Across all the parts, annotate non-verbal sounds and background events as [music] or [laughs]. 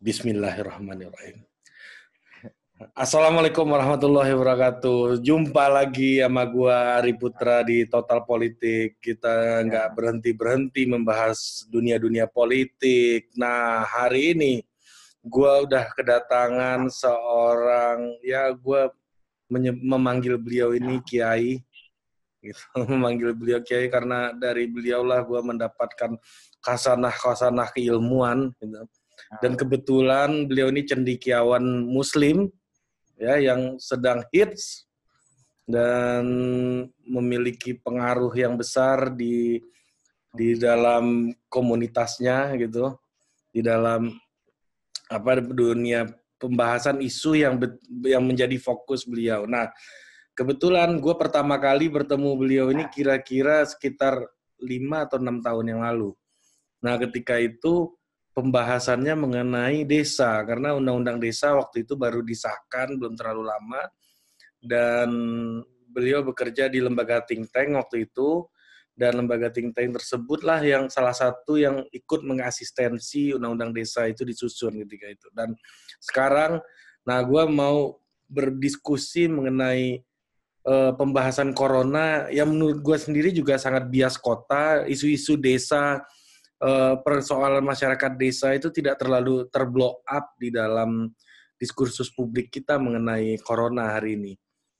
Bismillahirrahmanirrahim. Assalamualaikum warahmatullahi wabarakatuh. Jumpa lagi sama gua Ari Putra di Total Politik. Kita nggak berhenti-berhenti membahas dunia-dunia politik. Nah, hari ini gua udah kedatangan seorang ya gua memanggil beliau ini Kiai gitu [laughs] memanggil beliau Kiai karena dari beliaulah gua mendapatkan kasanah-kasanah keilmuan gitu. Dan kebetulan beliau ini cendikiawan muslim ya yang sedang hits dan memiliki pengaruh yang besar di di dalam komunitasnya gitu di dalam apa dunia pembahasan isu yang yang menjadi fokus beliau. Nah, kebetulan gue pertama kali bertemu beliau ini kira-kira sekitar lima atau enam tahun yang lalu. Nah, ketika itu pembahasannya mengenai desa karena undang-undang desa waktu itu baru disahkan belum terlalu lama dan beliau bekerja di lembaga think tank waktu itu dan lembaga think tank tersebutlah yang salah satu yang ikut mengasistensi undang-undang desa itu disusun ketika itu. Dan sekarang nah gue mau berdiskusi mengenai uh, pembahasan corona yang menurut gue sendiri juga sangat bias kota isu-isu desa uh, persoalan masyarakat desa itu tidak terlalu terblow up di dalam diskursus publik kita mengenai corona hari ini,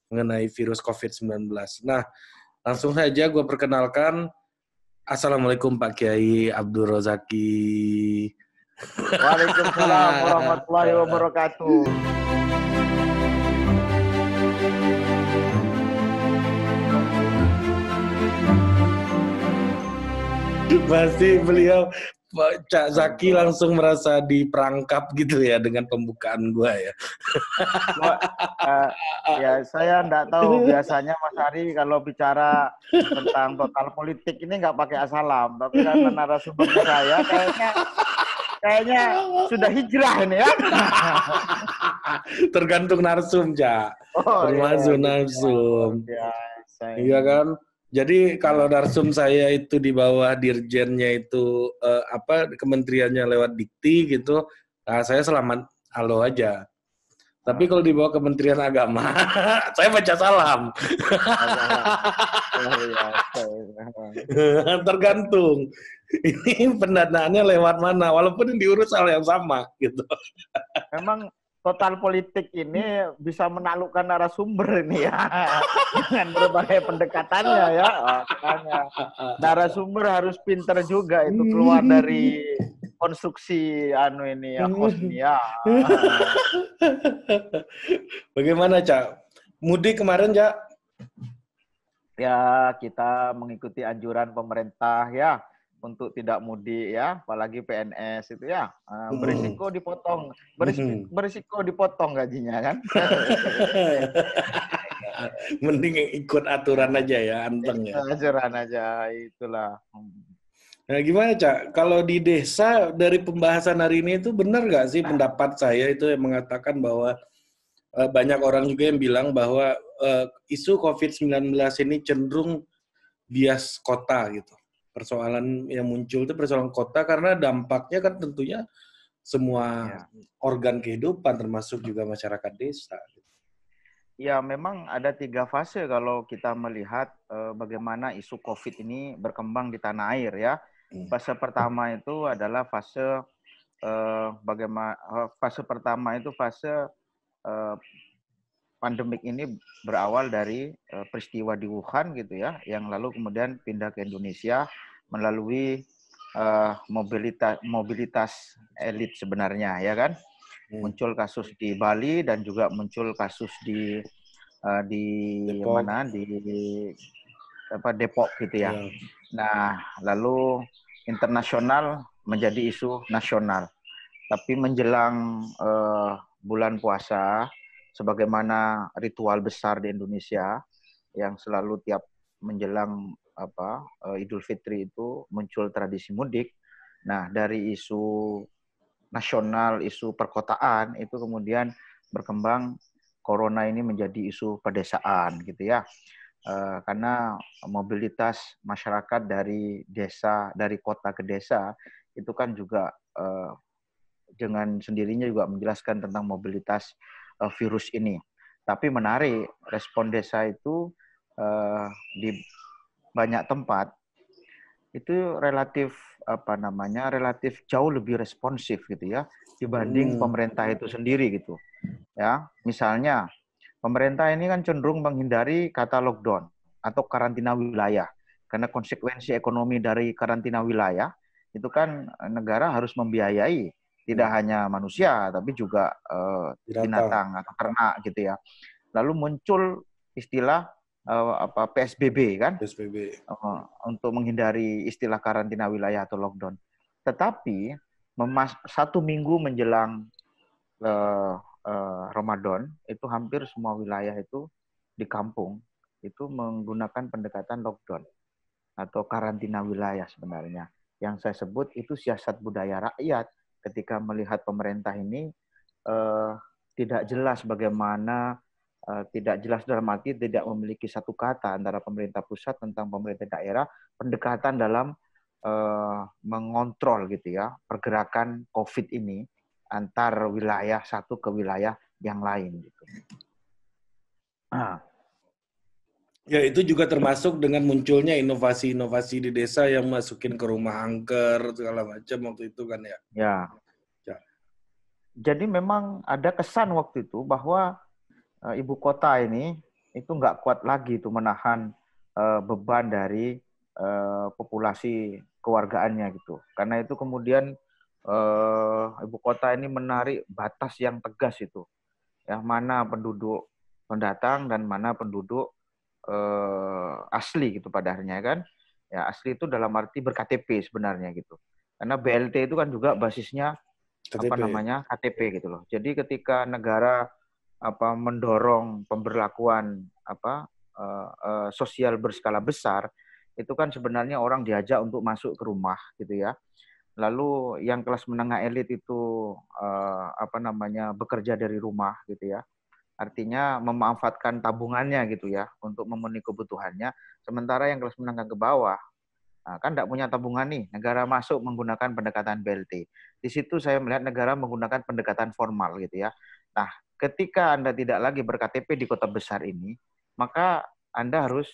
mengenai virus COVID-19. Nah, langsung saja gue perkenalkan, Assalamualaikum Pak Kiai Abdul Rozaki. Waalaikumsalam warahmatullahi wabarakatuh. [laughs] Pasti beliau Cak Zaki langsung merasa diperangkap gitu ya dengan pembukaan gua ya. uh, ya saya enggak tahu biasanya Mas Ari kalau bicara tentang total politik ini nggak pakai asalam, tapi karena narasumber saya kayaknya kayaknya sudah hijrah ini ya. [laughs] Tergantung narsum, Cak. Oh, Termasuk iya, narsum. Iya, iya kan? Jadi kalau narsum saya itu di bawah dirjennya itu uh, apa kementeriannya lewat dikti gitu, nah saya selamat halo aja. Tapi kalau di bawah Kementerian Agama, [laughs] saya baca salam. [laughs] Tergantung. Ini pendanaannya lewat mana, walaupun diurus hal yang sama gitu. Memang total politik ini bisa menaklukkan narasumber ini ya. [laughs] Dengan berbagai pendekatannya ya. [laughs] Makanya narasumber harus pinter juga itu keluar dari konstruksi anu ini ya hostnya. [laughs] Bagaimana cak mudik kemarin cak ya kita mengikuti anjuran pemerintah ya untuk tidak mudik ya, apalagi PNS itu ya uh, berisiko dipotong, berisiko, berisiko dipotong gajinya kan. [laughs] Mending ikut aturan aja ya, anteng ya. Aturan aja itulah. Nah gimana cak? Kalau di desa dari pembahasan hari ini itu benar nggak sih pendapat saya itu yang mengatakan bahwa uh, banyak orang juga yang bilang bahwa uh, isu COVID-19 ini cenderung bias kota gitu persoalan yang muncul itu persoalan kota karena dampaknya kan tentunya semua ya. organ kehidupan termasuk juga masyarakat desa. Ya, memang ada tiga fase kalau kita melihat uh, bagaimana isu COVID ini berkembang di tanah air ya. Hmm. Fase pertama itu adalah fase uh, bagaimana uh, fase pertama itu fase uh, pandemik ini berawal dari uh, peristiwa di Wuhan gitu ya, yang lalu kemudian pindah ke Indonesia melalui uh, mobilitas mobilitas elit sebenarnya ya kan hmm. muncul kasus di Bali dan juga muncul kasus di uh, di Depok. mana di apa Depok gitu ya. Hmm. Nah, lalu internasional menjadi isu nasional. Tapi menjelang uh, bulan puasa sebagaimana ritual besar di Indonesia yang selalu tiap menjelang apa uh, Idul Fitri itu muncul tradisi mudik. Nah, dari isu nasional, isu perkotaan itu kemudian berkembang corona ini menjadi isu pedesaan gitu ya. Uh, karena mobilitas masyarakat dari desa, dari kota ke desa itu kan juga uh, dengan sendirinya juga menjelaskan tentang mobilitas virus ini. Tapi menarik respon desa itu di banyak tempat itu relatif apa namanya relatif jauh lebih responsif gitu ya dibanding hmm. pemerintah itu sendiri gitu ya misalnya pemerintah ini kan cenderung menghindari kata lockdown atau karantina wilayah karena konsekuensi ekonomi dari karantina wilayah itu kan negara harus membiayai tidak hmm. hanya manusia tapi juga uh, binatang atau ternak gitu ya lalu muncul istilah uh, apa PSBB kan? PSBB. Uh, untuk menghindari istilah karantina wilayah atau lockdown. Tetapi memas satu minggu menjelang uh, uh, Ramadan itu hampir semua wilayah itu di kampung itu menggunakan pendekatan lockdown atau karantina wilayah sebenarnya. Yang saya sebut itu siasat budaya rakyat ketika melihat pemerintah ini uh, tidak jelas bagaimana Eh, tidak jelas dalam arti tidak memiliki satu kata antara pemerintah pusat tentang pemerintah daerah pendekatan dalam uh, mengontrol gitu ya pergerakan COVID ini antar wilayah satu ke wilayah yang lain gitu. Nah. Ya itu juga termasuk dengan munculnya inovasi-inovasi di desa yang masukin ke rumah angker segala macam waktu itu kan ya. Ya. ya. Jadi memang ada kesan waktu itu bahwa uh, ibu kota ini itu nggak kuat lagi itu menahan uh, beban dari uh, populasi keluargaannya gitu. Karena itu kemudian uh, ibu kota ini menarik batas yang tegas itu, ya mana penduduk pendatang dan mana penduduk uh, asli gitu pada akhirnya kan. Ya asli itu dalam arti berKTP sebenarnya gitu. Karena BLT itu kan juga basisnya KTP. apa namanya KTP gitu loh. Jadi ketika negara apa mendorong pemberlakuan apa uh, uh, sosial berskala besar itu kan sebenarnya orang diajak untuk masuk ke rumah gitu ya lalu yang kelas menengah elit itu uh, apa namanya bekerja dari rumah gitu ya artinya memanfaatkan tabungannya gitu ya untuk memenuhi kebutuhannya sementara yang kelas menengah ke bawah Nah, kan tidak punya tabungan nih, negara masuk menggunakan pendekatan BLT. Di situ saya melihat negara menggunakan pendekatan formal gitu ya. Nah, ketika Anda tidak lagi berKTP di kota besar ini, maka Anda harus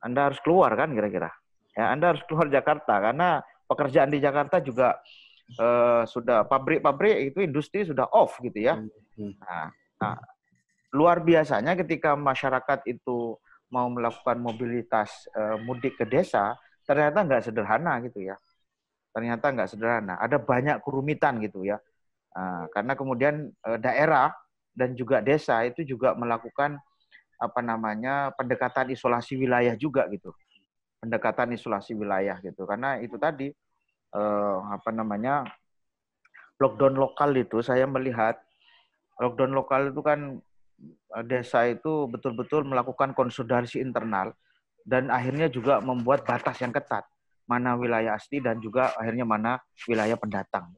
Anda harus keluar kan kira-kira. Ya, Anda harus keluar Jakarta karena pekerjaan di Jakarta juga uh, sudah pabrik-pabrik itu industri sudah off gitu ya. Hmm, hmm. Nah, nah, luar biasanya ketika masyarakat itu mau melakukan mobilitas uh, mudik ke desa, ternyata nggak sederhana gitu ya. Ternyata nggak sederhana. Ada banyak kerumitan gitu ya. Nah, karena kemudian eh, daerah dan juga desa itu juga melakukan apa namanya pendekatan isolasi wilayah juga gitu, pendekatan isolasi wilayah gitu. Karena itu tadi eh, apa namanya lockdown lokal itu saya melihat lockdown lokal itu kan eh, desa itu betul-betul melakukan konsolidasi internal dan akhirnya juga membuat batas yang ketat mana wilayah asli dan juga akhirnya mana wilayah pendatang.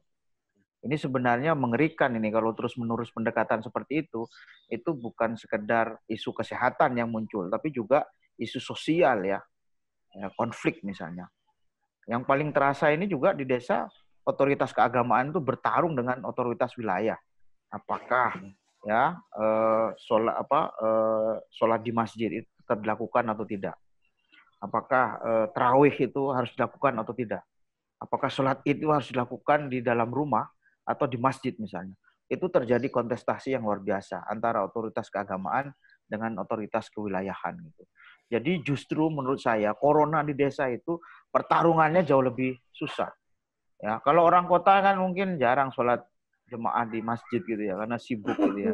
Ini sebenarnya mengerikan ini kalau terus-menerus pendekatan seperti itu, itu bukan sekedar isu kesehatan yang muncul, tapi juga isu sosial ya, ya konflik misalnya. Yang paling terasa ini juga di desa otoritas keagamaan itu bertarung dengan otoritas wilayah. Apakah ya eh, sholat apa eh, sholat di masjid itu tetap dilakukan atau tidak? Apakah eh, terawih itu harus dilakukan atau tidak? Apakah sholat itu harus dilakukan di dalam rumah atau di masjid misalnya. Itu terjadi kontestasi yang luar biasa antara otoritas keagamaan dengan otoritas kewilayahan gitu. Jadi justru menurut saya corona di desa itu pertarungannya jauh lebih susah. Ya, kalau orang kota kan mungkin jarang sholat jemaah di masjid gitu ya karena sibuk gitu ya.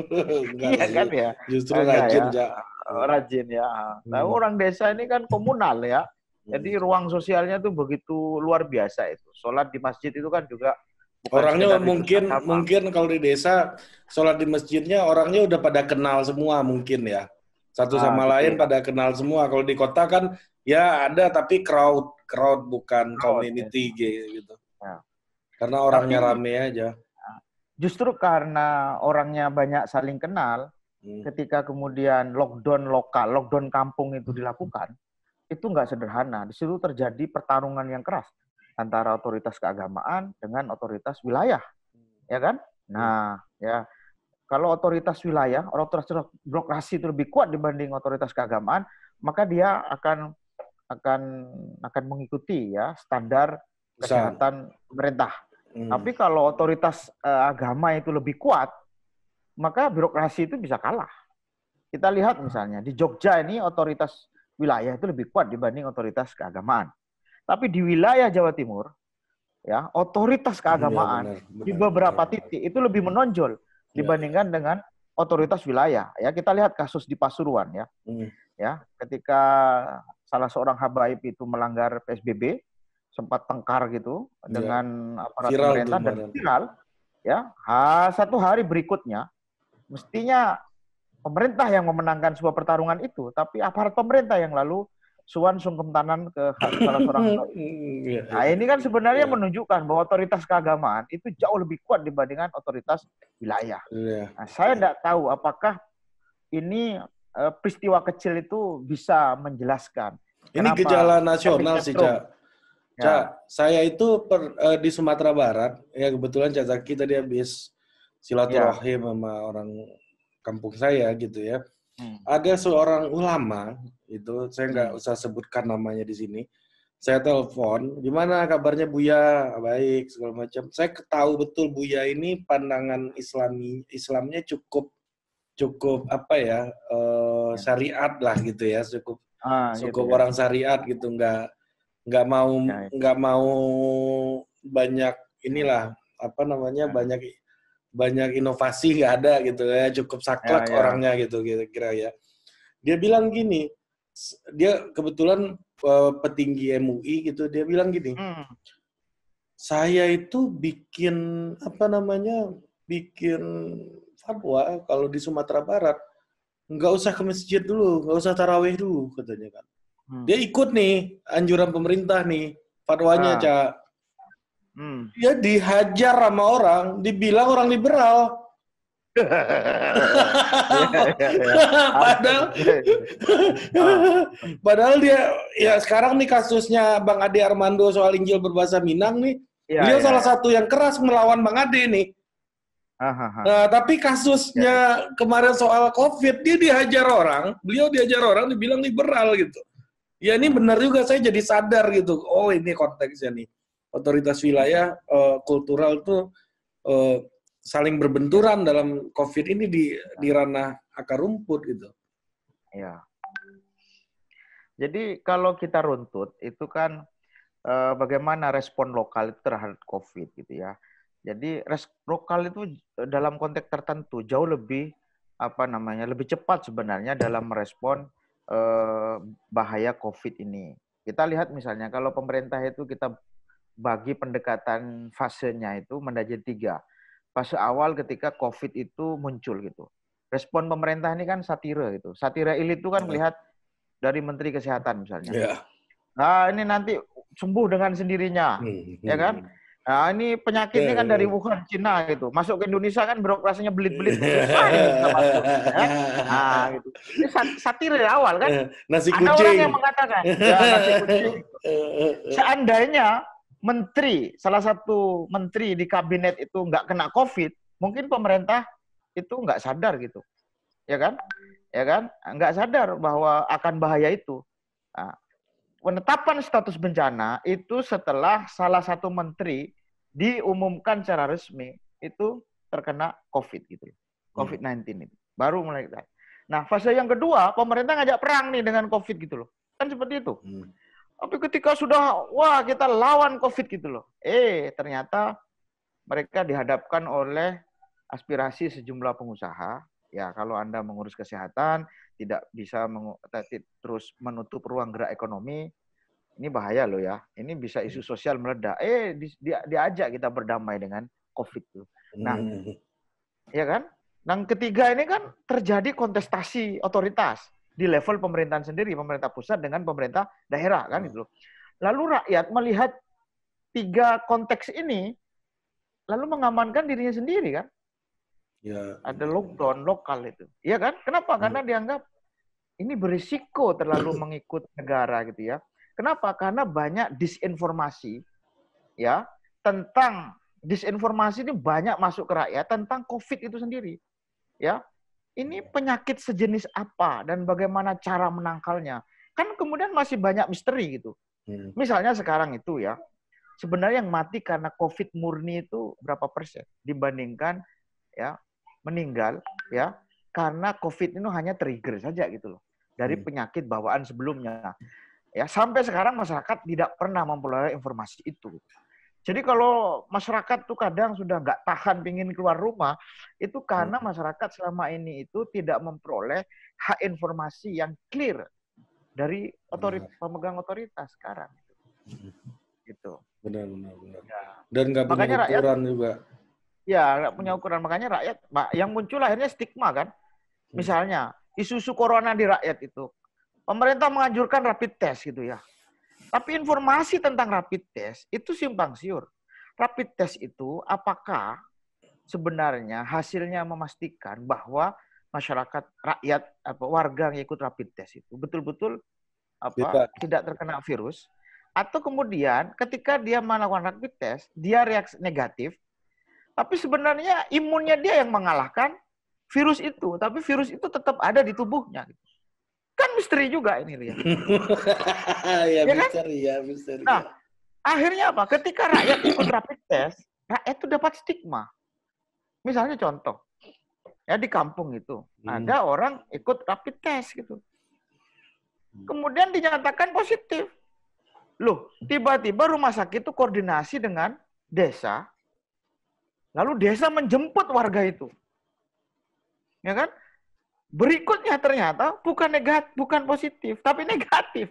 [laughs] iya kan ya. Justru rajin ya. Rajin ya. Nah, hmm. orang desa ini kan komunal ya. Jadi hmm. ruang sosialnya tuh begitu luar biasa itu. Sholat di masjid itu kan juga Bukan orangnya mungkin mungkin kalau di desa sholat di masjidnya orangnya udah pada kenal semua mungkin ya satu ah, sama gitu lain ya. pada kenal semua kalau di kota kan ya ada tapi crowd crowd bukan crowd, community ya. gitu ya. karena orangnya tapi, rame aja ah, justru karena orangnya banyak saling kenal hmm. ketika kemudian lockdown lokal lockdown kampung itu dilakukan itu nggak sederhana di situ terjadi pertarungan yang keras antara otoritas keagamaan dengan otoritas wilayah, ya kan? Nah, ya kalau otoritas wilayah, otoritas birokrasi itu lebih kuat dibanding otoritas keagamaan, maka dia akan akan akan mengikuti ya standar kesehatan pemerintah. Hmm. Tapi kalau otoritas uh, agama itu lebih kuat, maka birokrasi itu bisa kalah. Kita lihat misalnya di Jogja ini otoritas wilayah itu lebih kuat dibanding otoritas keagamaan. Tapi di wilayah Jawa Timur, ya otoritas iya, keagamaan ya, benar, benar, di beberapa benar, titik itu lebih menonjol iya. dibandingkan ya. dengan otoritas wilayah. Ya kita lihat kasus di Pasuruan ya, hmm. ya ketika salah seorang habaib itu melanggar PSBB, sempat tengkar gitu ya. dengan aparat viral pemerintah dan viral, ya ha, satu hari berikutnya mestinya pemerintah yang memenangkan sebuah pertarungan itu, tapi aparat pemerintah yang lalu suan sungkem tanan ke salah seorang [laughs] iya, Nah ini kan sebenarnya yeah. menunjukkan bahwa otoritas keagamaan itu jauh lebih kuat dibandingkan otoritas wilayah. Yeah. Nah, saya tidak tahu apakah ini uh, peristiwa kecil itu bisa menjelaskan. Ini gejala nasional sih, Cak. Ya. Cak, saya itu per, uh, di Sumatera Barat, ya kebetulan Cak Zaki tadi habis silaturahim ya. sama orang kampung saya gitu ya. Hmm. Ada seorang ulama itu saya nggak hmm. usah sebutkan namanya di sini. Saya telepon, gimana kabarnya Buya? Baik, segala macam. Saya tahu betul Buya ini pandangan Islami Islamnya cukup cukup apa ya uh, syariat lah gitu ya, cukup ah, gitu cukup gitu, orang ya. syariat gitu, nggak nggak mau ya, ya. nggak mau banyak inilah apa namanya ya. banyak banyak inovasi nggak ada gitu ya, cukup saklek ya, ya. orangnya gitu kira-kira ya. Dia bilang gini, dia kebetulan uh, petinggi MUI gitu dia bilang gini hmm. saya itu bikin apa namanya bikin fatwa kalau di Sumatera Barat nggak usah ke masjid dulu nggak usah taraweh dulu katanya kan hmm. dia ikut nih anjuran pemerintah nih fatwanya ah. cak hmm. dia dihajar sama orang dibilang orang liberal. [laughs] Padahal padahal dia ya sekarang nih kasusnya Bang Ade Armando soal Injil berbahasa Minang nih ya, beliau ya. salah satu yang keras melawan Bang Ade nih. Nah, tapi kasusnya ya. kemarin soal COVID dia dihajar orang beliau dihajar orang dibilang liberal gitu. Ya ini benar juga saya jadi sadar gitu. Oh ini konteksnya nih otoritas wilayah uh, kultural tuh uh, saling berbenturan dalam COVID ini di di ranah akar rumput gitu. Ya. Jadi kalau kita runtut itu kan eh, bagaimana respon lokal itu terhadap COVID gitu ya. Jadi res lokal itu dalam konteks tertentu jauh lebih apa namanya lebih cepat sebenarnya dalam merespon eh, bahaya COVID ini. Kita lihat misalnya kalau pemerintah itu kita bagi pendekatan fasenya itu menjadi tiga fase awal ketika COVID itu muncul gitu. Respon pemerintah ini kan satire gitu. Satire elit itu kan iya. melihat dari Menteri Kesehatan misalnya. Yeah. Nah ini nanti sembuh dengan sendirinya, hmm. ya kan? Hmm. Nah ini penyakit ini kan dari iya. Wuhan, Cina gitu. Masuk ke Indonesia kan birokrasinya belit-belit. ya. Nah gitu. Ini satire awal kan. Nasi kucing. Ada orang yang mengatakan, ya, nasi kucing. [laughs] Seandainya menteri, salah satu menteri di kabinet itu nggak kena COVID, mungkin pemerintah itu nggak sadar gitu, ya kan? Ya kan? Nggak sadar bahwa akan bahaya itu. Nah, penetapan status bencana itu setelah salah satu menteri diumumkan secara resmi itu terkena COVID gitu, COVID-19 itu. Baru mulai. Nah, fase yang kedua, pemerintah ngajak perang nih dengan COVID gitu loh. Kan seperti itu. Hmm. Tapi ketika sudah, wah kita lawan COVID gitu loh. Eh, ternyata mereka dihadapkan oleh aspirasi sejumlah pengusaha. Ya, kalau Anda mengurus kesehatan, tidak bisa terus menutup ruang gerak ekonomi, ini bahaya loh ya. Ini bisa isu sosial meledak. Eh, di, di, diajak kita berdamai dengan COVID. Tuh. Nah, hmm. ya kan? Yang ketiga ini kan terjadi kontestasi otoritas di level pemerintahan sendiri, pemerintah pusat dengan pemerintah daerah kan itu. Lalu rakyat melihat tiga konteks ini lalu mengamankan dirinya sendiri kan? Ya. Ada lockdown lokal itu. Iya kan? Kenapa? Karena hmm. dianggap ini berisiko terlalu [clears throat] mengikut negara gitu ya. Kenapa? Karena banyak disinformasi ya tentang disinformasi ini banyak masuk ke rakyat tentang COVID itu sendiri. Ya, ini penyakit sejenis apa dan bagaimana cara menangkalnya. Kan kemudian masih banyak misteri gitu. Hmm. Misalnya sekarang itu ya, sebenarnya yang mati karena COVID murni itu berapa persen dibandingkan ya meninggal ya karena COVID itu hanya trigger saja gitu loh dari hmm. penyakit bawaan sebelumnya. Ya sampai sekarang masyarakat tidak pernah memperoleh informasi itu. Jadi kalau masyarakat tuh kadang sudah nggak tahan ingin keluar rumah, itu karena hmm. masyarakat selama ini itu tidak memperoleh hak informasi yang clear dari otoritas pemegang otoritas sekarang. Gitu. Benar, benar, benar. Ya. Dan nggak punya Makanya ukuran rakyat, juga. Ya, nggak punya ukuran. Makanya rakyat, yang muncul akhirnya stigma kan. Hmm. Misalnya, isu-isu corona di rakyat itu. Pemerintah menganjurkan rapid test gitu ya. Tapi informasi tentang rapid test itu simpang siur. Rapid test itu apakah sebenarnya hasilnya memastikan bahwa masyarakat rakyat apa warga yang ikut rapid test itu betul-betul apa Bisa. tidak terkena virus atau kemudian ketika dia melakukan rapid test dia reaksi negatif tapi sebenarnya imunnya dia yang mengalahkan virus itu tapi virus itu tetap ada di tubuhnya Kan misteri juga ini Ria. [laughs] ya, ya misteri kan? ya, misteri. Nah, akhirnya apa? Ketika rakyat ikut rapid test, rakyat itu dapat stigma. Misalnya contoh, ya di kampung itu hmm. ada orang ikut rapid test gitu. Hmm. Kemudian dinyatakan positif. Loh, tiba-tiba rumah sakit itu koordinasi dengan desa, lalu desa menjemput warga itu. Ya kan? Berikutnya ternyata bukan negatif, bukan positif, tapi negatif.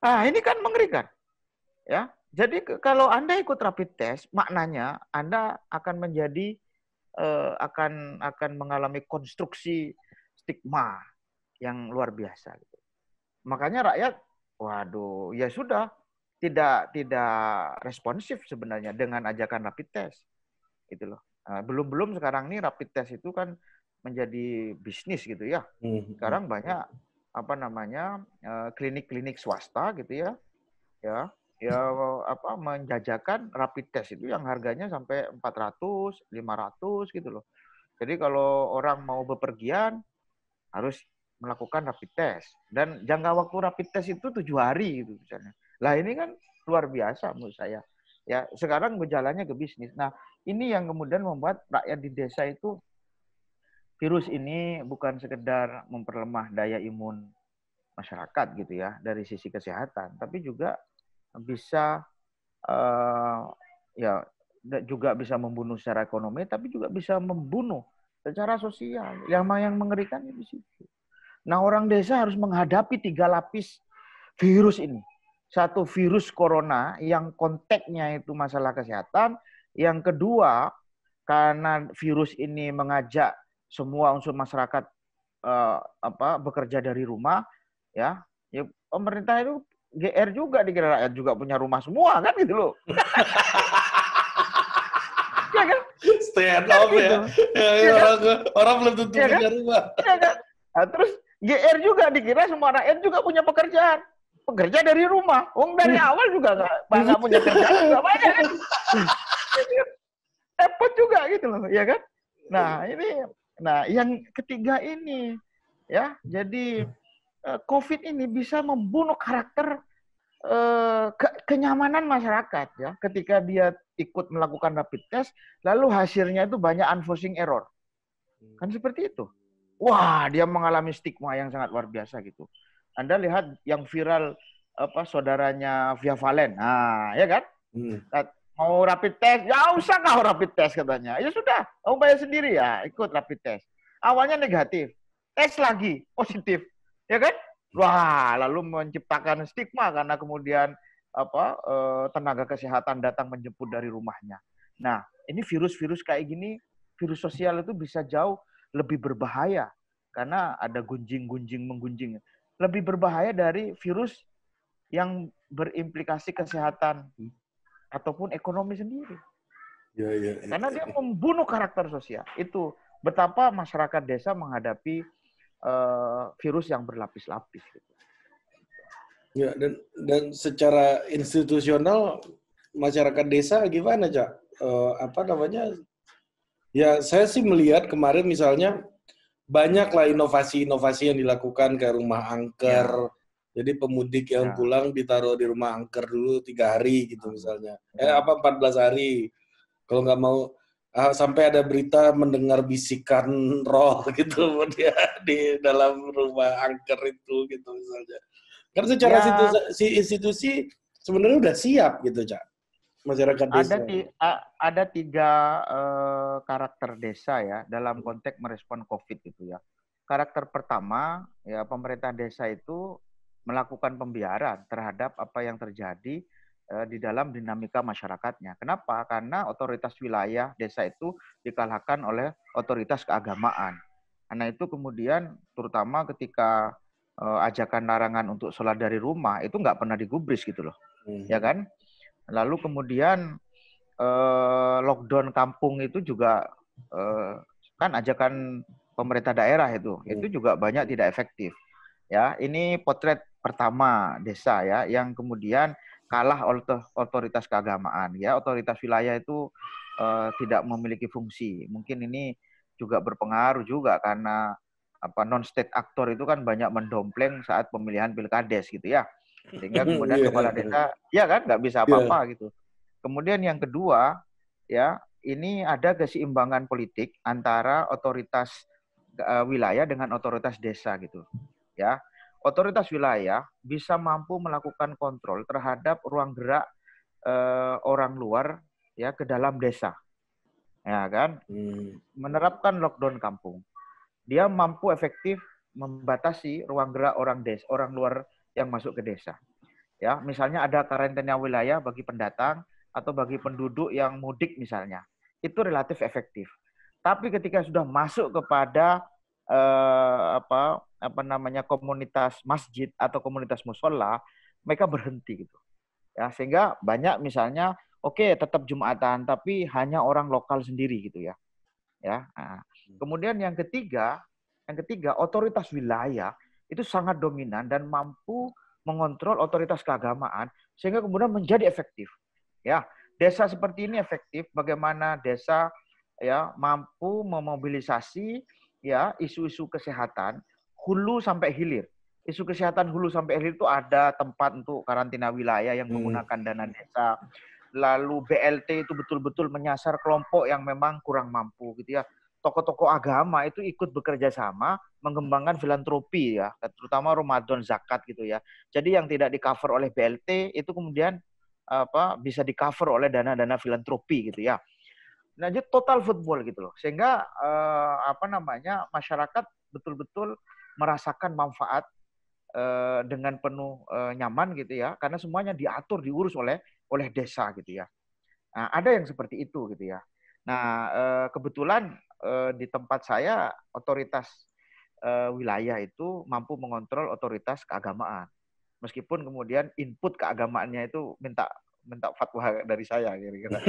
Nah, ini kan mengerikan. Ya. Jadi kalau Anda ikut rapid test, maknanya Anda akan menjadi uh, akan akan mengalami konstruksi stigma yang luar biasa gitu. Makanya rakyat waduh, ya sudah tidak tidak responsif sebenarnya dengan ajakan rapid test. Gitu loh. Nah, belum-belum sekarang ini rapid test itu kan menjadi bisnis gitu ya. Hmm, hmm. Sekarang banyak apa namanya eh, klinik-klinik swasta gitu ya, ya, ya apa menjajakan rapid test itu yang harganya sampai 400, 500 gitu loh. Jadi kalau orang mau bepergian harus melakukan rapid test dan jangka waktu rapid test itu tujuh hari gitu misalnya. Lah ini kan luar biasa menurut saya. Ya sekarang berjalannya ke bisnis. Nah ini yang kemudian membuat rakyat di desa itu virus ini bukan sekedar memperlemah daya imun masyarakat gitu ya dari sisi kesehatan, tapi juga bisa uh, ya juga bisa membunuh secara ekonomi, tapi juga bisa membunuh secara sosial. Yang yang mengerikan di situ. Nah orang desa harus menghadapi tiga lapis virus ini. Satu virus corona yang konteksnya itu masalah kesehatan. Yang kedua karena virus ini mengajak semua unsur masyarakat uh, apa bekerja dari rumah ya ya pemerintah itu GR juga dikira rakyat juga punya rumah semua kan gitu loh [laughs] ya kan stay at home ya, gitu. ya, ya, ya orang, kan? orang belum tentu ya, punya kan? rumah ya, kan? nah, terus GR juga dikira semua rakyat juga punya pekerjaan pekerja dari rumah Wong dari hmm. awal juga nggak nggak punya kerjaan nggak banyak kan [laughs] repot juga gitu loh ya kan nah ini Nah, yang ketiga ini ya, jadi eh, COVID ini bisa membunuh karakter eh, ke kenyamanan masyarakat ya ketika dia ikut melakukan rapid test lalu hasilnya itu banyak unforeseen error. Kan seperti itu. Wah, dia mengalami stigma yang sangat luar biasa gitu. Anda lihat yang viral apa saudaranya Via Valen. Nah, ya kan? Hmm. Mau rapid test? Ya usah kau rapid test katanya. Ya sudah, kamu bayar sendiri ya, ikut rapid test. Awalnya negatif, tes lagi positif, ya kan? Wah, lalu menciptakan stigma karena kemudian apa eh, tenaga kesehatan datang menjemput dari rumahnya. Nah, ini virus-virus kayak gini, virus sosial itu bisa jauh lebih berbahaya karena ada gunjing-gunjing menggunjing. Lebih berbahaya dari virus yang berimplikasi kesehatan ataupun ekonomi sendiri. Ya, ya, ya, Karena dia membunuh karakter sosial. Itu betapa masyarakat desa menghadapi uh, virus yang berlapis-lapis. Gitu. Ya, dan dan secara institusional masyarakat desa gimana, Cak? Uh, apa namanya? Ya, saya sih melihat kemarin misalnya banyaklah inovasi-inovasi yang dilakukan ke rumah angker. Ya. Jadi pemudik yang ya. pulang ditaruh di rumah angker dulu tiga hari gitu misalnya. Ya. Eh apa 14 hari. Kalau nggak mau uh, sampai ada berita mendengar bisikan roh [laughs] gitu dia di dalam rumah angker itu gitu misalnya. Karena secara ya. institusi, institusi sebenarnya udah siap gitu, Cak. Masyarakat desa. Ada, ti ada tiga uh, karakter desa ya dalam konteks merespon COVID itu ya. Karakter pertama ya pemerintah desa itu melakukan pembiaran terhadap apa yang terjadi uh, di dalam dinamika masyarakatnya. Kenapa? Karena otoritas wilayah desa itu dikalahkan oleh otoritas keagamaan. Karena itu kemudian terutama ketika uh, ajakan larangan untuk sholat dari rumah itu nggak pernah digubris gitu loh, hmm. ya kan? Lalu kemudian uh, lockdown kampung itu juga kan ajakan pemerintah daerah itu, hmm. itu juga banyak tidak efektif. Ya, ini potret pertama desa ya, yang kemudian kalah oleh otoritas keagamaan. Ya, otoritas wilayah itu uh, tidak memiliki fungsi. Mungkin ini juga berpengaruh juga karena apa non state aktor itu kan banyak mendompleng saat pemilihan pilkades gitu ya sehingga [laughs] kemudian yeah. kepala desa ya kan nggak bisa apa-apa yeah. gitu kemudian yang kedua ya ini ada keseimbangan politik antara otoritas uh, wilayah dengan otoritas desa gitu ya otoritas wilayah bisa mampu melakukan kontrol terhadap ruang gerak uh, orang luar ya ke dalam desa ya kan hmm. menerapkan lockdown kampung dia mampu efektif membatasi ruang gerak orang des, orang luar yang masuk ke desa. Ya, misalnya ada karantina wilayah bagi pendatang atau bagi penduduk yang mudik misalnya. Itu relatif efektif. Tapi ketika sudah masuk kepada eh, apa apa namanya komunitas masjid atau komunitas musola, mereka berhenti gitu. Ya, sehingga banyak misalnya oke okay, tetap Jumatan tapi hanya orang lokal sendiri gitu ya. Ya. Nah, Kemudian yang ketiga, yang ketiga otoritas wilayah itu sangat dominan dan mampu mengontrol otoritas keagamaan sehingga kemudian menjadi efektif. Ya, desa seperti ini efektif bagaimana desa ya mampu memobilisasi ya isu-isu kesehatan hulu sampai hilir. Isu kesehatan hulu sampai hilir itu ada tempat untuk karantina wilayah yang hmm. menggunakan dana desa. Lalu BLT itu betul-betul menyasar kelompok yang memang kurang mampu gitu ya tokoh-tokoh agama itu ikut bekerja sama mengembangkan filantropi ya, terutama Ramadan zakat gitu ya. Jadi yang tidak di cover oleh BLT itu kemudian apa bisa di cover oleh dana-dana filantropi gitu ya. Nah, jadi total football gitu loh. Sehingga eh, apa namanya masyarakat betul-betul merasakan manfaat eh, dengan penuh eh, nyaman gitu ya, karena semuanya diatur diurus oleh oleh desa gitu ya. Nah, ada yang seperti itu gitu ya. Nah, eh, kebetulan eh, di tempat saya otoritas eh, wilayah itu mampu mengontrol otoritas keagamaan. Meskipun kemudian input keagamaannya itu minta minta fatwa dari saya kira-kira. [laughs]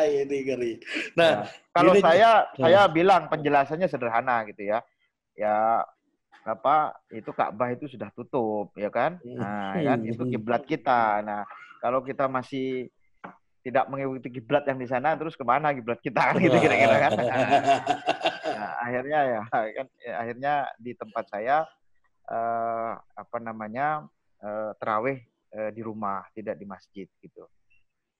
ini ngeri. Nah, nah kalau ini, saya nah. saya bilang penjelasannya sederhana gitu ya. Ya apa itu Ka'bah itu sudah tutup ya kan? Nah, kan itu kiblat kita. Nah, kalau kita masih tidak mengikuti kiblat yang di sana terus ke mana kiblat kita kan [laughs] gitu kira-kira kan nah, akhirnya ya kan ya, akhirnya di tempat saya eh, apa namanya eh, terawih eh, di rumah tidak di masjid gitu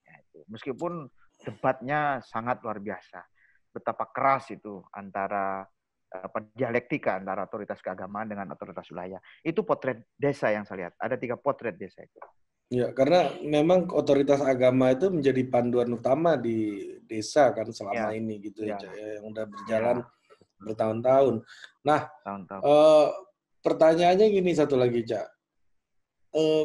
ya, itu. meskipun debatnya sangat luar biasa betapa keras itu antara apa dialektika antara otoritas keagamaan dengan otoritas wilayah itu potret desa yang saya lihat ada tiga potret desa itu Ya, karena memang otoritas agama itu menjadi panduan utama di desa kan selama ya. ini gitu ya, ya yang udah berjalan ya. bertahun-tahun. Nah, Tahun -tahun. Eh, pertanyaannya gini satu lagi, Cak. Eh,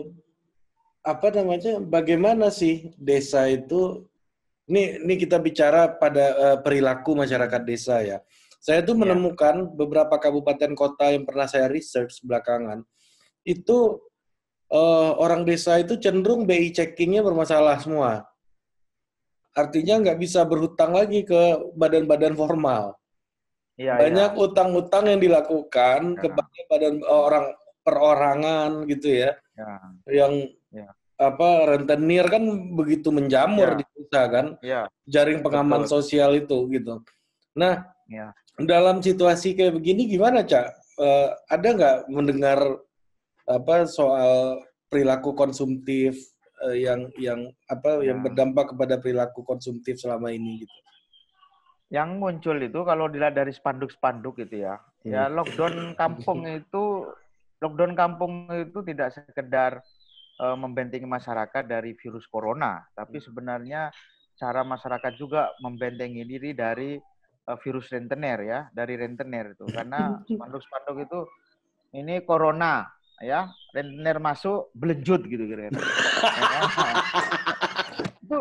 apa namanya? Bagaimana sih desa itu? Ini, ini kita bicara pada eh, perilaku masyarakat desa ya. Saya tuh ya. menemukan beberapa kabupaten kota yang pernah saya research belakangan itu uh, orang desa itu cenderung BI checkingnya bermasalah semua. Artinya nggak bisa berhutang lagi ke badan-badan formal. Ya, Banyak utang-utang yang dilakukan ya. kepada badan orang perorangan gitu ya, ya. yang ya. Apa rentenir kan begitu menjamur ya. di desa kan. Ya. Jaring pengaman Betul. sosial itu gitu. Nah, ya. dalam situasi kayak begini gimana, Cak? Uh, ada nggak mendengar apa soal perilaku konsumtif uh, yang yang apa ya. yang berdampak kepada perilaku konsumtif selama ini gitu? Yang muncul itu kalau dilihat dari spanduk-spanduk gitu ya, hmm. ya lockdown kampung itu lockdown kampung itu tidak sekedar uh, membentengi masyarakat dari virus corona, tapi hmm. sebenarnya cara masyarakat juga membentengi diri dari uh, virus rentenir ya, dari rentenir itu. Karena [laughs] spanduk-spanduk itu ini corona ya, rentenir masuk belejut gitu kira-kira. [laughs] itu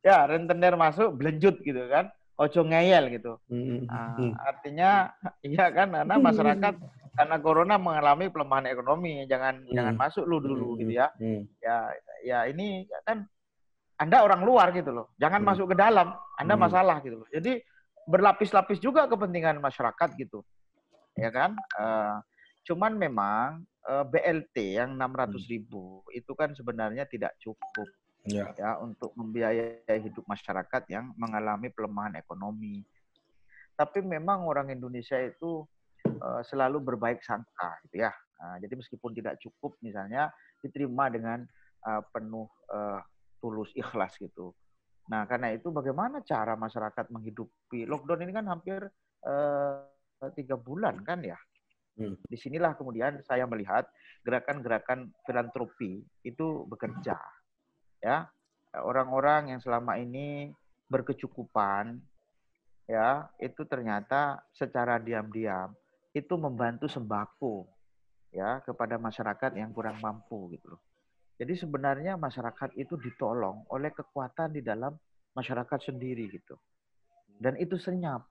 ya rentenir masuk belejut gitu kan. Ojo ngeyel gitu. Nah, artinya [laughs] iya kan karena masyarakat karena corona mengalami pelemahan ekonomi, jangan hmm. jangan masuk lu dulu hmm. gitu ya. Hmm. Ya ya ini kan Anda orang luar gitu loh. Jangan hmm. masuk ke dalam, Anda hmm. masalah gitu loh. Jadi berlapis-lapis juga kepentingan masyarakat gitu. Ya kan? Uh, cuman memang uh, eh, BLT yang 600 hmm. ribu itu kan sebenarnya tidak cukup ya. ya untuk membiayai hidup masyarakat yang mengalami pelemahan ekonomi. Tapi memang orang Indonesia itu uh, selalu berbaik sangka gitu ya. Uh, jadi meskipun tidak cukup misalnya diterima dengan uh, penuh uh, tulus ikhlas gitu. Nah karena itu bagaimana cara masyarakat menghidupi lockdown ini kan hampir tiga uh, bulan kan ya. Hmm. Di sinilah kemudian saya melihat gerakan-gerakan filantropi itu bekerja, ya orang-orang yang selama ini berkecukupan, ya itu ternyata secara diam-diam itu membantu sembako ya kepada masyarakat yang kurang mampu gitu loh. Jadi sebenarnya masyarakat itu ditolong oleh kekuatan di dalam masyarakat sendiri gitu. Dan itu senyap.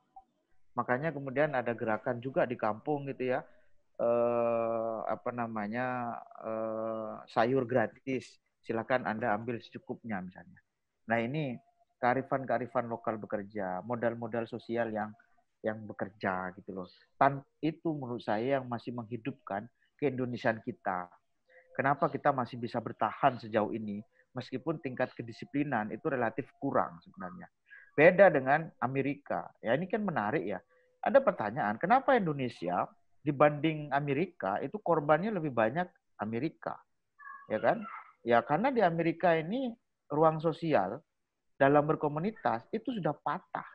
Makanya kemudian ada gerakan juga di kampung gitu ya. Eh, apa namanya eh, sayur gratis. Silakan Anda ambil secukupnya misalnya. Nah ini kearifan-kearifan lokal bekerja, modal-modal sosial yang yang bekerja gitu loh. Tan itu menurut saya yang masih menghidupkan keindonesiaan kita. Kenapa kita masih bisa bertahan sejauh ini meskipun tingkat kedisiplinan itu relatif kurang sebenarnya. Beda dengan Amerika. Ya ini kan menarik ya. Ada pertanyaan, kenapa Indonesia dibanding Amerika itu korbannya lebih banyak Amerika? Ya kan? Ya karena di Amerika ini ruang sosial dalam berkomunitas itu sudah patah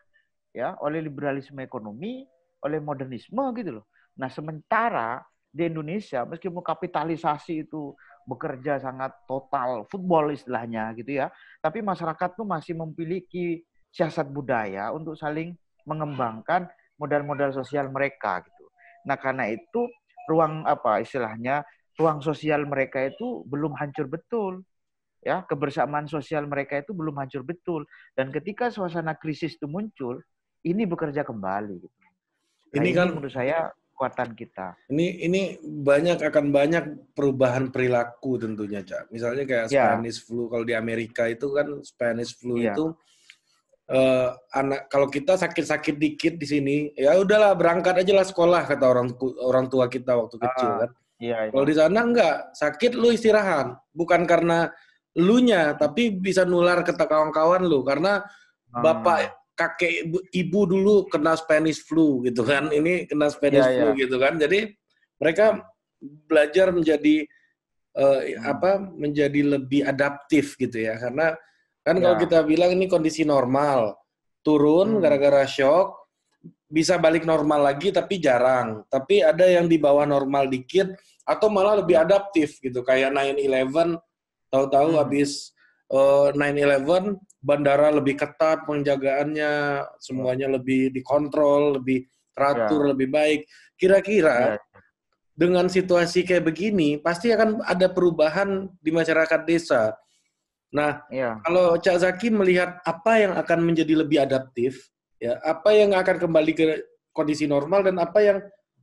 ya oleh liberalisme ekonomi, oleh modernisme gitu loh. Nah, sementara di Indonesia meskipun kapitalisasi itu bekerja sangat total, football istilahnya gitu ya, tapi masyarakat tuh masih memiliki siasat budaya untuk saling mengembangkan modal-modal sosial mereka gitu. Nah, karena itu ruang apa istilahnya ruang sosial mereka itu belum hancur betul ya kebersamaan sosial mereka itu belum hancur betul dan ketika suasana krisis itu muncul ini bekerja kembali. Gitu. Nah, ini kan menurut saya kekuatan kita. Ini ini banyak akan banyak perubahan perilaku tentunya, Cak. Misalnya kayak ya. Spanish flu kalau di Amerika itu kan Spanish flu ya. itu uh, anak kalau kita sakit-sakit dikit di sini, ya udahlah berangkat aja lah sekolah kata orang orang tua kita waktu kecil ah, kan. Iya, iya. Kalau di sana enggak, sakit lu istirahat. Bukan karena lu nya, tapi bisa nular ke kawan-kawan lu karena hmm. bapak kakek ibu, ibu dulu kena Spanish flu gitu kan. Ini kena Spanish yeah, flu yeah. gitu kan. Jadi mereka belajar menjadi uh, hmm. apa? menjadi lebih adaptif gitu ya. Karena kan yeah. kalau ya. kita bilang ini kondisi normal, turun hmm. gara-gara shock, bisa balik normal lagi tapi jarang. Tapi ada yang di bawah normal dikit atau malah lebih adaptif gitu kayak 9/11 tahu-tahu hmm. habis uh, eh, 9/11 bandara lebih ketat penjagaannya, semuanya lebih dikontrol, lebih teratur, ya. lebih baik. Kira-kira ya. dengan situasi kayak begini pasti akan ada perubahan di masyarakat desa. Nah, ya. kalau Cak Zaki melihat apa yang akan menjadi lebih adaptif, ya, apa yang akan kembali ke kondisi normal dan apa yang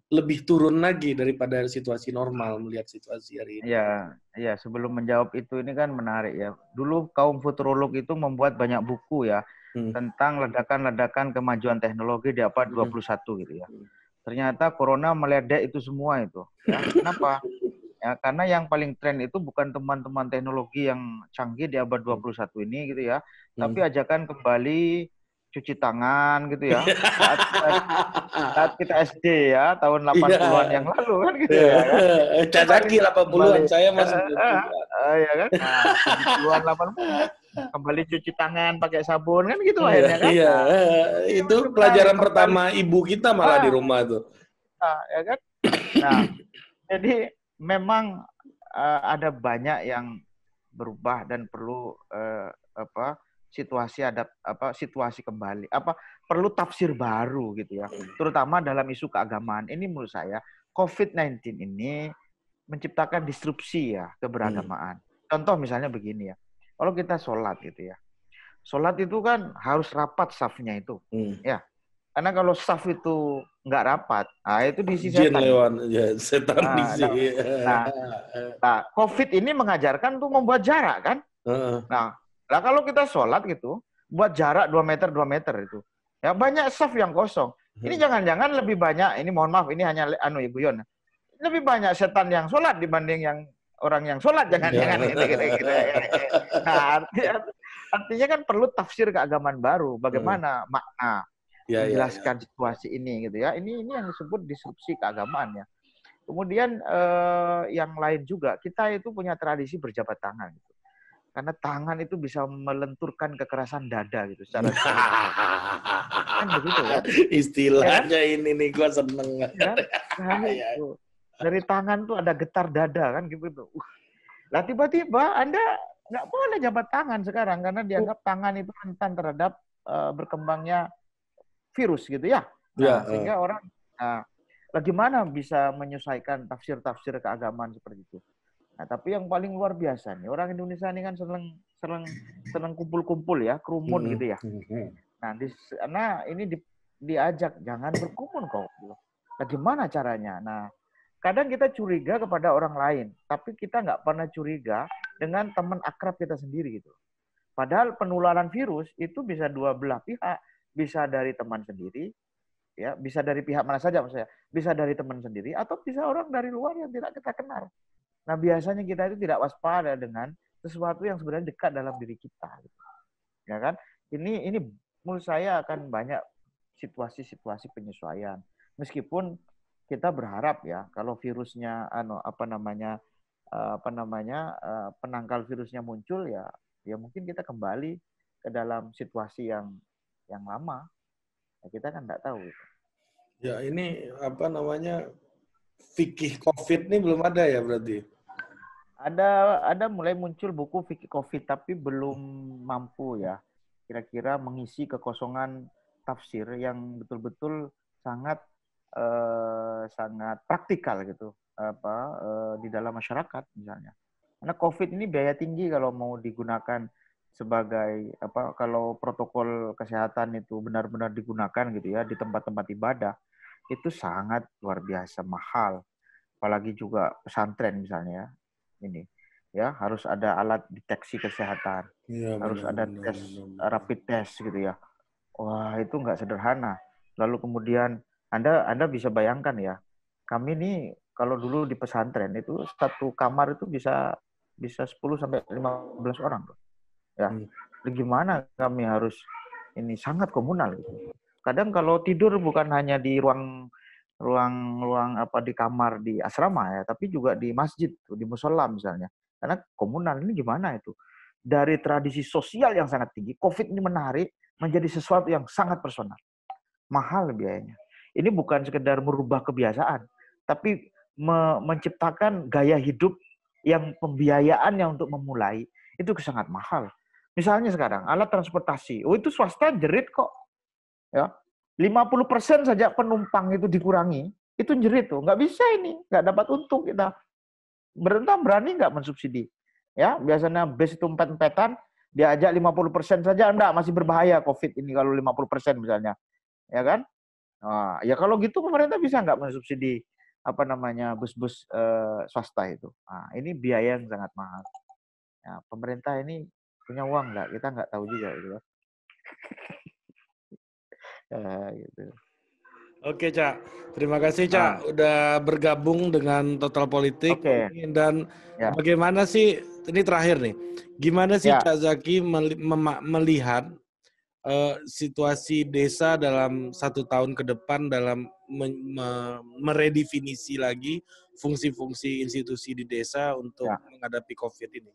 lebih turun lagi daripada situasi normal melihat situasi hari ini. Iya, iya. Sebelum menjawab itu ini kan menarik ya. Dulu kaum futurolog itu membuat banyak buku ya hmm. tentang ledakan-ledakan kemajuan teknologi di abad hmm. 21 gitu ya. Hmm. Ternyata corona meledek itu semua itu. Ya. Kenapa? [laughs] Ya, karena yang paling tren itu bukan teman-teman teknologi yang canggih di abad 21 hmm. ini gitu ya, hmm. tapi ajakan kembali cuci tangan gitu ya. [laughs] Saat, saat kita SD ya, tahun 80-an yeah. yang lalu kan gitu yeah. ya. Kan? Cacaki 80-an, saya masih uh, uh, uh, ya kan. Nah, 80-an kembali cuci tangan pakai sabun kan gitu akhirnya kan. Iya, nah, itu pelajaran kembali. pertama ibu kita malah di rumah tuh. Nah, ya kan. Nah, jadi memang uh, ada banyak yang berubah dan perlu uh, apa situasi ada apa situasi kembali apa perlu tafsir baru gitu ya terutama dalam isu keagamaan ini menurut saya COVID-19 ini menciptakan disrupsi ya keberagamaan hmm. contoh misalnya begini ya kalau kita sholat gitu ya sholat itu kan harus rapat safnya itu hmm. ya karena kalau saf itu nggak rapat, nah itu diisi setan. lewat, ya, setan nah, diisi. Nah, nah, nah, COVID ini mengajarkan tuh membuat jarak kan. Uh. Nah, lah kalau kita sholat gitu, buat jarak 2 meter 2 meter itu. Ya banyak saf yang kosong. Ini hmm. jangan-jangan lebih banyak, ini mohon maaf, ini hanya anu Ibu Yon. Lebih banyak setan yang sholat dibanding yang orang yang sholat, jangan-jangan. Ya. Gitu, gitu, [laughs] Nah, artinya, artinya kan perlu tafsir keagamaan baru. Bagaimana hmm. makna ya, menjelaskan ya, ya. situasi ini gitu ya. Ini ini yang disebut disrupsi keagamaan ya. Kemudian eh, yang lain juga kita itu punya tradisi berjabat tangan gitu. Karena tangan itu bisa melenturkan kekerasan dada gitu [laughs] secara kan begitu ya. Istilahnya ya? ini nih gua seneng. Ya? Nah, [laughs] itu. Dari tangan tuh ada getar dada kan gitu tuh. Uh. Lah tiba-tiba Anda nggak boleh jabat tangan sekarang karena dianggap tangan itu rentan terhadap uh, berkembangnya virus gitu ya. Nah, ya, sehingga uh. orang nah, bagaimana bisa menyesuaikan tafsir-tafsir keagamaan seperti itu. Nah, tapi yang paling luar biasa nih, orang Indonesia ini kan senang senang senang kumpul-kumpul ya, kerumun hmm. gitu ya. Hmm. Nah, di sana ini di, diajak jangan berkumpul kok. Bagaimana caranya? Nah, kadang kita curiga kepada orang lain, tapi kita nggak pernah curiga dengan teman akrab kita sendiri gitu. Padahal penularan virus itu bisa dua belah pihak bisa dari teman sendiri, ya bisa dari pihak mana saja maksudnya, bisa dari teman sendiri atau bisa orang dari luar yang tidak kita kenal. Nah biasanya kita itu tidak waspada dengan sesuatu yang sebenarnya dekat dalam diri kita, gitu. ya kan? Ini ini menurut saya akan banyak situasi-situasi penyesuaian. Meskipun kita berharap ya kalau virusnya ano apa namanya eh, apa namanya eh, penangkal virusnya muncul ya ya mungkin kita kembali ke dalam situasi yang yang lama. Ya, kita kan nggak tahu. Gitu. Ya ini apa namanya fikih COVID ini belum ada ya berarti? Ada ada mulai muncul buku fikih COVID tapi belum mampu ya. Kira-kira mengisi kekosongan tafsir yang betul-betul sangat eh, sangat praktikal gitu apa eh, di dalam masyarakat misalnya. Karena COVID ini biaya tinggi kalau mau digunakan sebagai apa kalau protokol kesehatan itu benar-benar digunakan gitu ya di tempat-tempat ibadah itu sangat luar biasa mahal. Apalagi juga pesantren misalnya ya ini ya harus ada alat deteksi kesehatan ya, harus benar, ada benar, tes benar, rapid test gitu ya. Wah itu nggak sederhana. Lalu kemudian anda anda bisa bayangkan ya kami ini kalau dulu di pesantren itu satu kamar itu bisa bisa 10 sampai 15 orang ya hmm. gimana kami harus ini sangat komunal gitu. Kadang kalau tidur bukan hanya di ruang ruang ruang apa di kamar di asrama ya tapi juga di masjid di musola misalnya. Karena komunal ini gimana itu? Dari tradisi sosial yang sangat tinggi covid ini menarik menjadi sesuatu yang sangat personal. Mahal biayanya. Ini bukan sekedar merubah kebiasaan tapi me menciptakan gaya hidup yang pembiayaannya untuk memulai itu sangat mahal. Misalnya sekarang alat transportasi, oh itu swasta jerit kok. Ya. 50% saja penumpang itu dikurangi, itu jerit tuh. Nggak bisa ini, nggak dapat untung kita. Berentah berani nggak mensubsidi? Ya, biasanya bus itu empat-empatan, diajak 50% saja, enggak, masih berbahaya COVID ini kalau 50% misalnya. Ya kan? Nah, ya kalau gitu pemerintah bisa nggak mensubsidi apa namanya bus-bus eh, swasta itu. Nah, ini biaya yang sangat mahal. Ya, pemerintah ini punya uang nggak kita nggak tahu juga gitu ya, gitu Oke, Cak. Terima kasih, Cak, nah. udah bergabung dengan Total Politik. Oke. Dan ya. bagaimana sih, ini terakhir nih, gimana sih ya. Cak Zaki melihat uh, situasi desa dalam satu tahun ke depan dalam me me meredefinisi lagi fungsi-fungsi institusi di desa untuk ya. menghadapi COVID ini?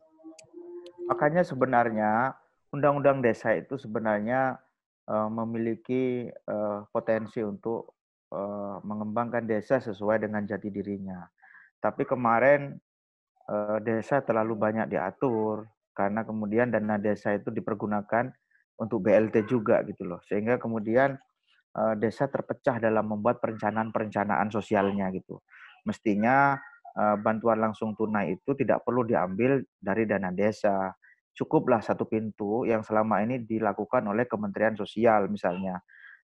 Makanya sebenarnya undang-undang desa itu sebenarnya uh, memiliki uh, potensi untuk uh, mengembangkan desa sesuai dengan jati dirinya. Tapi kemarin uh, desa terlalu banyak diatur karena kemudian dana desa itu dipergunakan untuk BLT juga gitu loh. Sehingga kemudian uh, desa terpecah dalam membuat perencanaan-perencanaan sosialnya gitu. Mestinya bantuan langsung tunai itu tidak perlu diambil dari dana desa. Cukuplah satu pintu yang selama ini dilakukan oleh Kementerian Sosial misalnya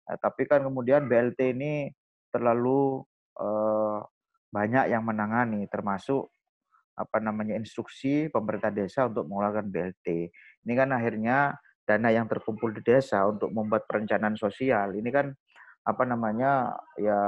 Nah, tapi kan kemudian BLT ini terlalu uh, banyak yang menangani, termasuk apa namanya instruksi pemerintah desa untuk mengeluarkan BLT. Ini kan akhirnya dana yang terkumpul di desa untuk membuat perencanaan sosial ini kan apa namanya ya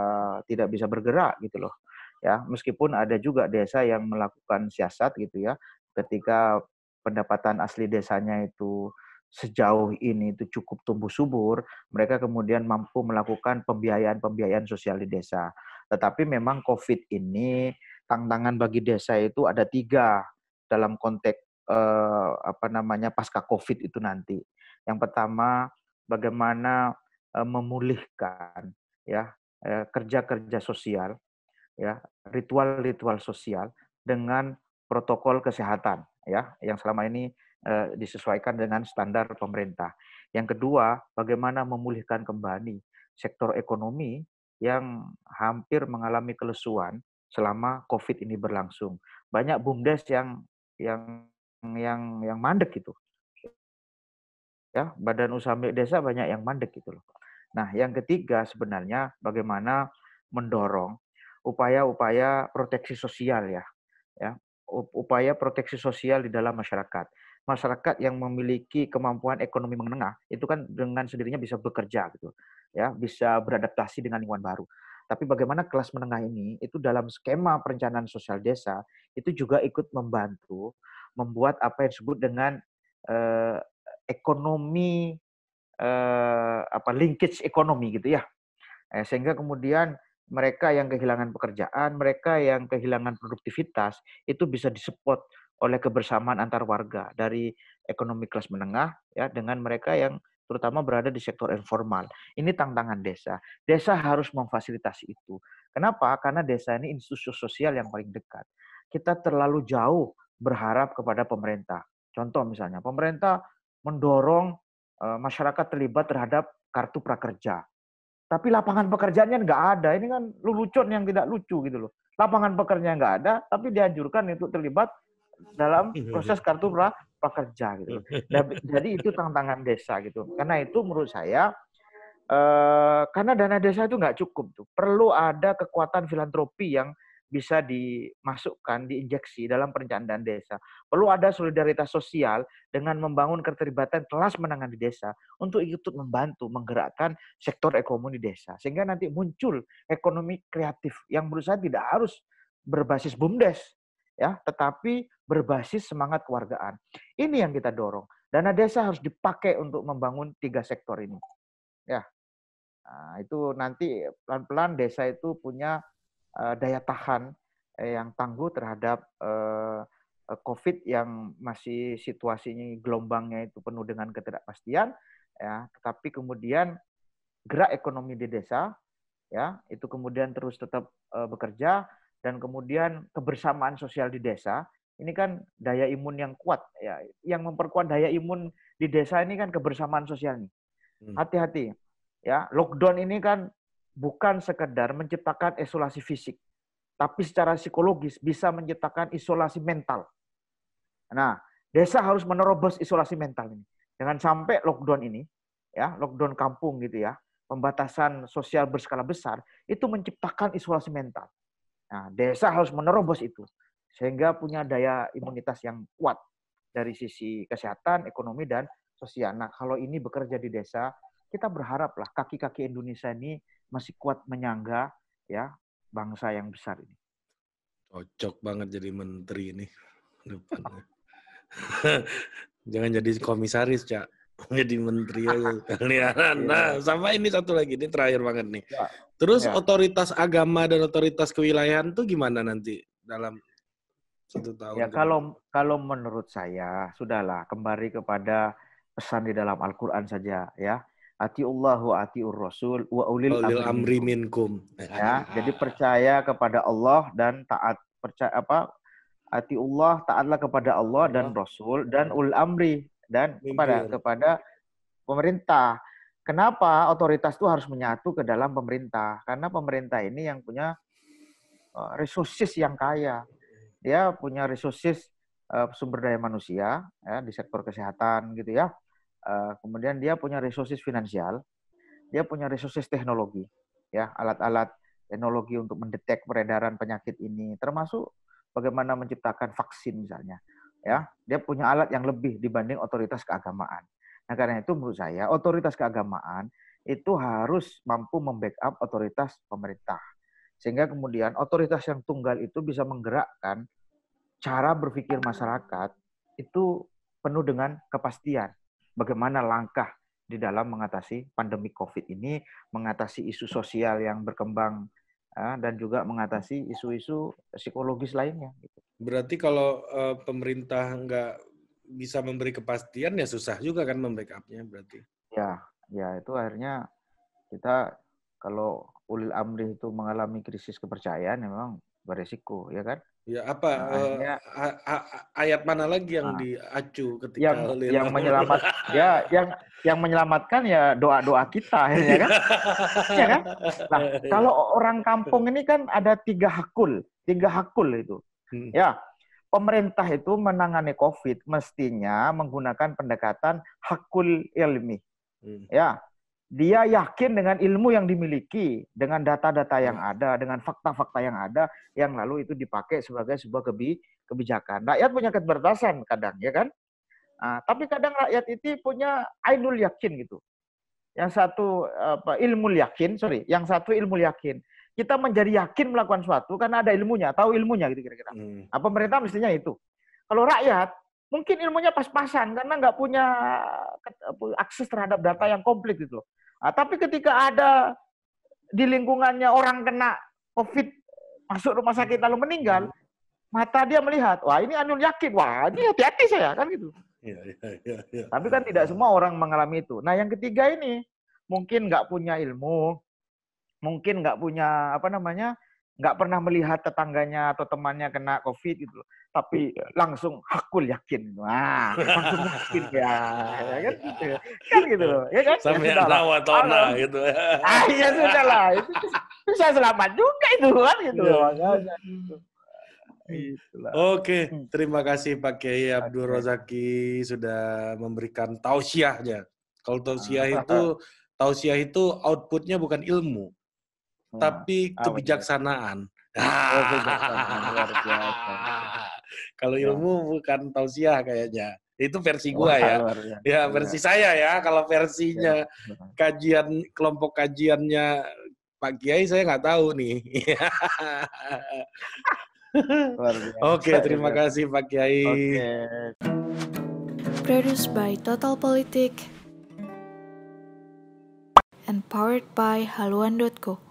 tidak bisa bergerak gitu loh ya meskipun ada juga desa yang melakukan siasat gitu ya ketika pendapatan asli desanya itu sejauh ini itu cukup tumbuh subur, mereka kemudian mampu melakukan pembiayaan-pembiayaan sosial di desa. Tetapi memang COVID ini tantangan bagi desa itu ada tiga dalam konteks eh, apa namanya pasca COVID itu nanti. Yang pertama, bagaimana eh, memulihkan ya eh, kerja-kerja sosial, ya ritual-ritual sosial dengan protokol kesehatan ya yang selama ini Eh, disesuaikan dengan standar pemerintah. Yang kedua, bagaimana memulihkan kembali sektor ekonomi yang hampir mengalami kelesuan selama COVID ini berlangsung. Banyak bumdes yang yang yang yang mandek itu. Ya, badan usaha milik desa banyak yang mandek gitu loh. Nah, yang ketiga sebenarnya bagaimana mendorong upaya-upaya proteksi sosial ya. Ya, upaya proteksi sosial di dalam masyarakat. Masyarakat yang memiliki kemampuan ekonomi menengah itu kan dengan sendirinya bisa bekerja gitu ya bisa beradaptasi dengan lingkungan baru. Tapi bagaimana kelas menengah ini itu dalam skema perencanaan sosial desa itu juga ikut membantu membuat apa yang disebut dengan eh, ekonomi eh, apa linkage ekonomi gitu ya. Eh, sehingga kemudian mereka yang kehilangan pekerjaan, mereka yang kehilangan produktivitas itu bisa disupport oleh kebersamaan antar warga dari ekonomi kelas menengah ya dengan mereka yang terutama berada di sektor informal. Ini tantangan desa. Desa harus memfasilitasi itu. Kenapa? Karena desa ini institusi sosial yang paling dekat. Kita terlalu jauh berharap kepada pemerintah. Contoh misalnya, pemerintah mendorong eh, masyarakat terlibat terhadap kartu prakerja. Tapi lapangan pekerjaannya nggak ada. Ini kan lelucon yang tidak lucu gitu loh. Lapangan pekerjaan nggak ada, tapi dianjurkan untuk terlibat dalam [laughs] proses kartu prakerja gitu. [laughs] Nah, jadi itu tantangan desa gitu. Karena itu menurut saya eh, karena dana desa itu nggak cukup tuh. Perlu ada kekuatan filantropi yang bisa dimasukkan, diinjeksi dalam perencanaan desa. Perlu ada solidaritas sosial dengan membangun keterlibatan kelas menengah di desa untuk ikut membantu menggerakkan sektor ekonomi di desa. Sehingga nanti muncul ekonomi kreatif yang menurut saya tidak harus berbasis BUMDes, ya, tetapi berbasis semangat kewargaan. Ini yang kita dorong. Dana desa harus dipakai untuk membangun tiga sektor ini. Ya, nah, itu nanti pelan-pelan desa itu punya uh, daya tahan eh, yang tangguh terhadap uh, COVID yang masih situasinya gelombangnya itu penuh dengan ketidakpastian, ya. Tetapi kemudian gerak ekonomi di desa, ya, itu kemudian terus tetap uh, bekerja dan kemudian kebersamaan sosial di desa ini kan daya imun yang kuat ya yang memperkuat daya imun di desa ini kan kebersamaan sosial nih hmm. hati-hati ya lockdown ini kan bukan sekedar menciptakan isolasi fisik tapi secara psikologis bisa menciptakan isolasi mental. Nah desa harus menerobos isolasi mental ini. Jangan sampai lockdown ini ya lockdown kampung gitu ya pembatasan sosial berskala besar itu menciptakan isolasi mental. Nah, desa harus menerobos itu sehingga punya daya imunitas yang kuat dari sisi kesehatan, ekonomi dan sosial. Nah, kalau ini bekerja di desa, kita berharaplah kaki-kaki Indonesia ini masih kuat menyangga ya bangsa yang besar ini. Cocok banget jadi menteri ini depannya. [laughs] Jangan jadi komisaris, Cak. [laughs] Jadi menteri aja [laughs] kalian. Nah, sama ini satu lagi, ini terakhir banget nih. Ya. Terus ya. otoritas agama dan otoritas kewilayahan tuh gimana nanti dalam satu tahun? Ya kalau kalau menurut saya sudahlah kembali kepada pesan di dalam Al-Qur'an saja ya. Atiullahu atiur rasul wa ulil amri, minkum. Ya, jadi percaya kepada Allah dan taat percaya apa? Atiullah taatlah kepada Allah dan Rasul dan ul amri dan kepada kepada pemerintah. Kenapa otoritas itu harus menyatu ke dalam pemerintah? Karena pemerintah ini yang punya uh, resources yang kaya. Dia punya resources uh, sumber daya manusia ya di sektor kesehatan gitu ya Uh, kemudian dia punya resources finansial, dia punya resources teknologi, ya alat-alat teknologi untuk mendetek peredaran penyakit ini, termasuk bagaimana menciptakan vaksin misalnya, ya. Dia punya alat yang lebih dibanding otoritas keagamaan. Nah karena itu menurut saya otoritas keagamaan itu harus mampu membackup otoritas pemerintah, sehingga kemudian otoritas yang tunggal itu bisa menggerakkan cara berpikir masyarakat itu penuh dengan kepastian bagaimana langkah di dalam mengatasi pandemi COVID ini, mengatasi isu sosial yang berkembang ya, dan juga mengatasi isu-isu psikologis lainnya. Gitu. Berarti kalau uh, pemerintah nggak bisa memberi kepastian ya susah juga kan membackupnya berarti. Ya, ya itu akhirnya kita kalau ulil amri itu mengalami krisis kepercayaan memang beresiko ya kan Ya apa nah, uh, ayat mana lagi yang nah, diacu ketika yang yang [laughs] menyelamat ya yang yang menyelamatkan ya doa doa kita ya kan? [laughs] Ya kan? Nah [laughs] kalau orang kampung ini kan ada tiga hakul tiga hakul itu. Hmm. ya pemerintah itu menangani covid mestinya menggunakan pendekatan hakul ilmi. Hmm. ya dia yakin dengan ilmu yang dimiliki, dengan data-data yang hmm. ada, dengan fakta-fakta yang ada, yang lalu itu dipakai sebagai sebuah kebi kebijakan. Rakyat punya keterbatasan kadang, ya kan? Nah, tapi kadang rakyat itu punya ainul yakin gitu. Yang satu apa, ilmu yakin, sorry, yang satu ilmu yakin. Kita menjadi yakin melakukan sesuatu karena ada ilmunya, tahu ilmunya gitu kira-kira. Hmm. Nah, pemerintah mestinya itu. Kalau rakyat mungkin ilmunya pas-pasan karena nggak punya akses terhadap data yang komplit gitu loh. Nah, tapi ketika ada di lingkungannya orang kena COVID masuk rumah sakit lalu meninggal, mata dia melihat, wah ini Anul yakin, wah ini hati-hati saya kan gitu. Ya, ya, ya, ya. Tapi kan tidak semua orang mengalami itu. Nah yang ketiga ini mungkin nggak punya ilmu, mungkin nggak punya apa namanya nggak pernah melihat tetangganya atau temannya kena COVID gitu, tapi langsung hakul yakin, wah langsung yakin ya, ya kan gitu, kan gitu loh, ya kan? Sampai ya, nawa tona gitu. Ah ya sudah lah, itu bisa selamat juga itu kan gitu loh. Itulah. Oke, hmm. terima kasih Pak Kiai Abdul Rozaki sudah memberikan tausiahnya. Kalau tausiah ah, itu tausiah itu outputnya bukan ilmu, tapi ah, kebijaksanaan. Oh, [laughs] Kalau ilmu bukan tausiah kayaknya. Itu versi gua ya. Ya, versi saya ya. Kalau versinya kajian kelompok kajiannya Pak Kiai saya nggak tahu nih. [laughs] Oke, terima kasih Pak Kiai. Produced by Total Politik and powered by haluan.co.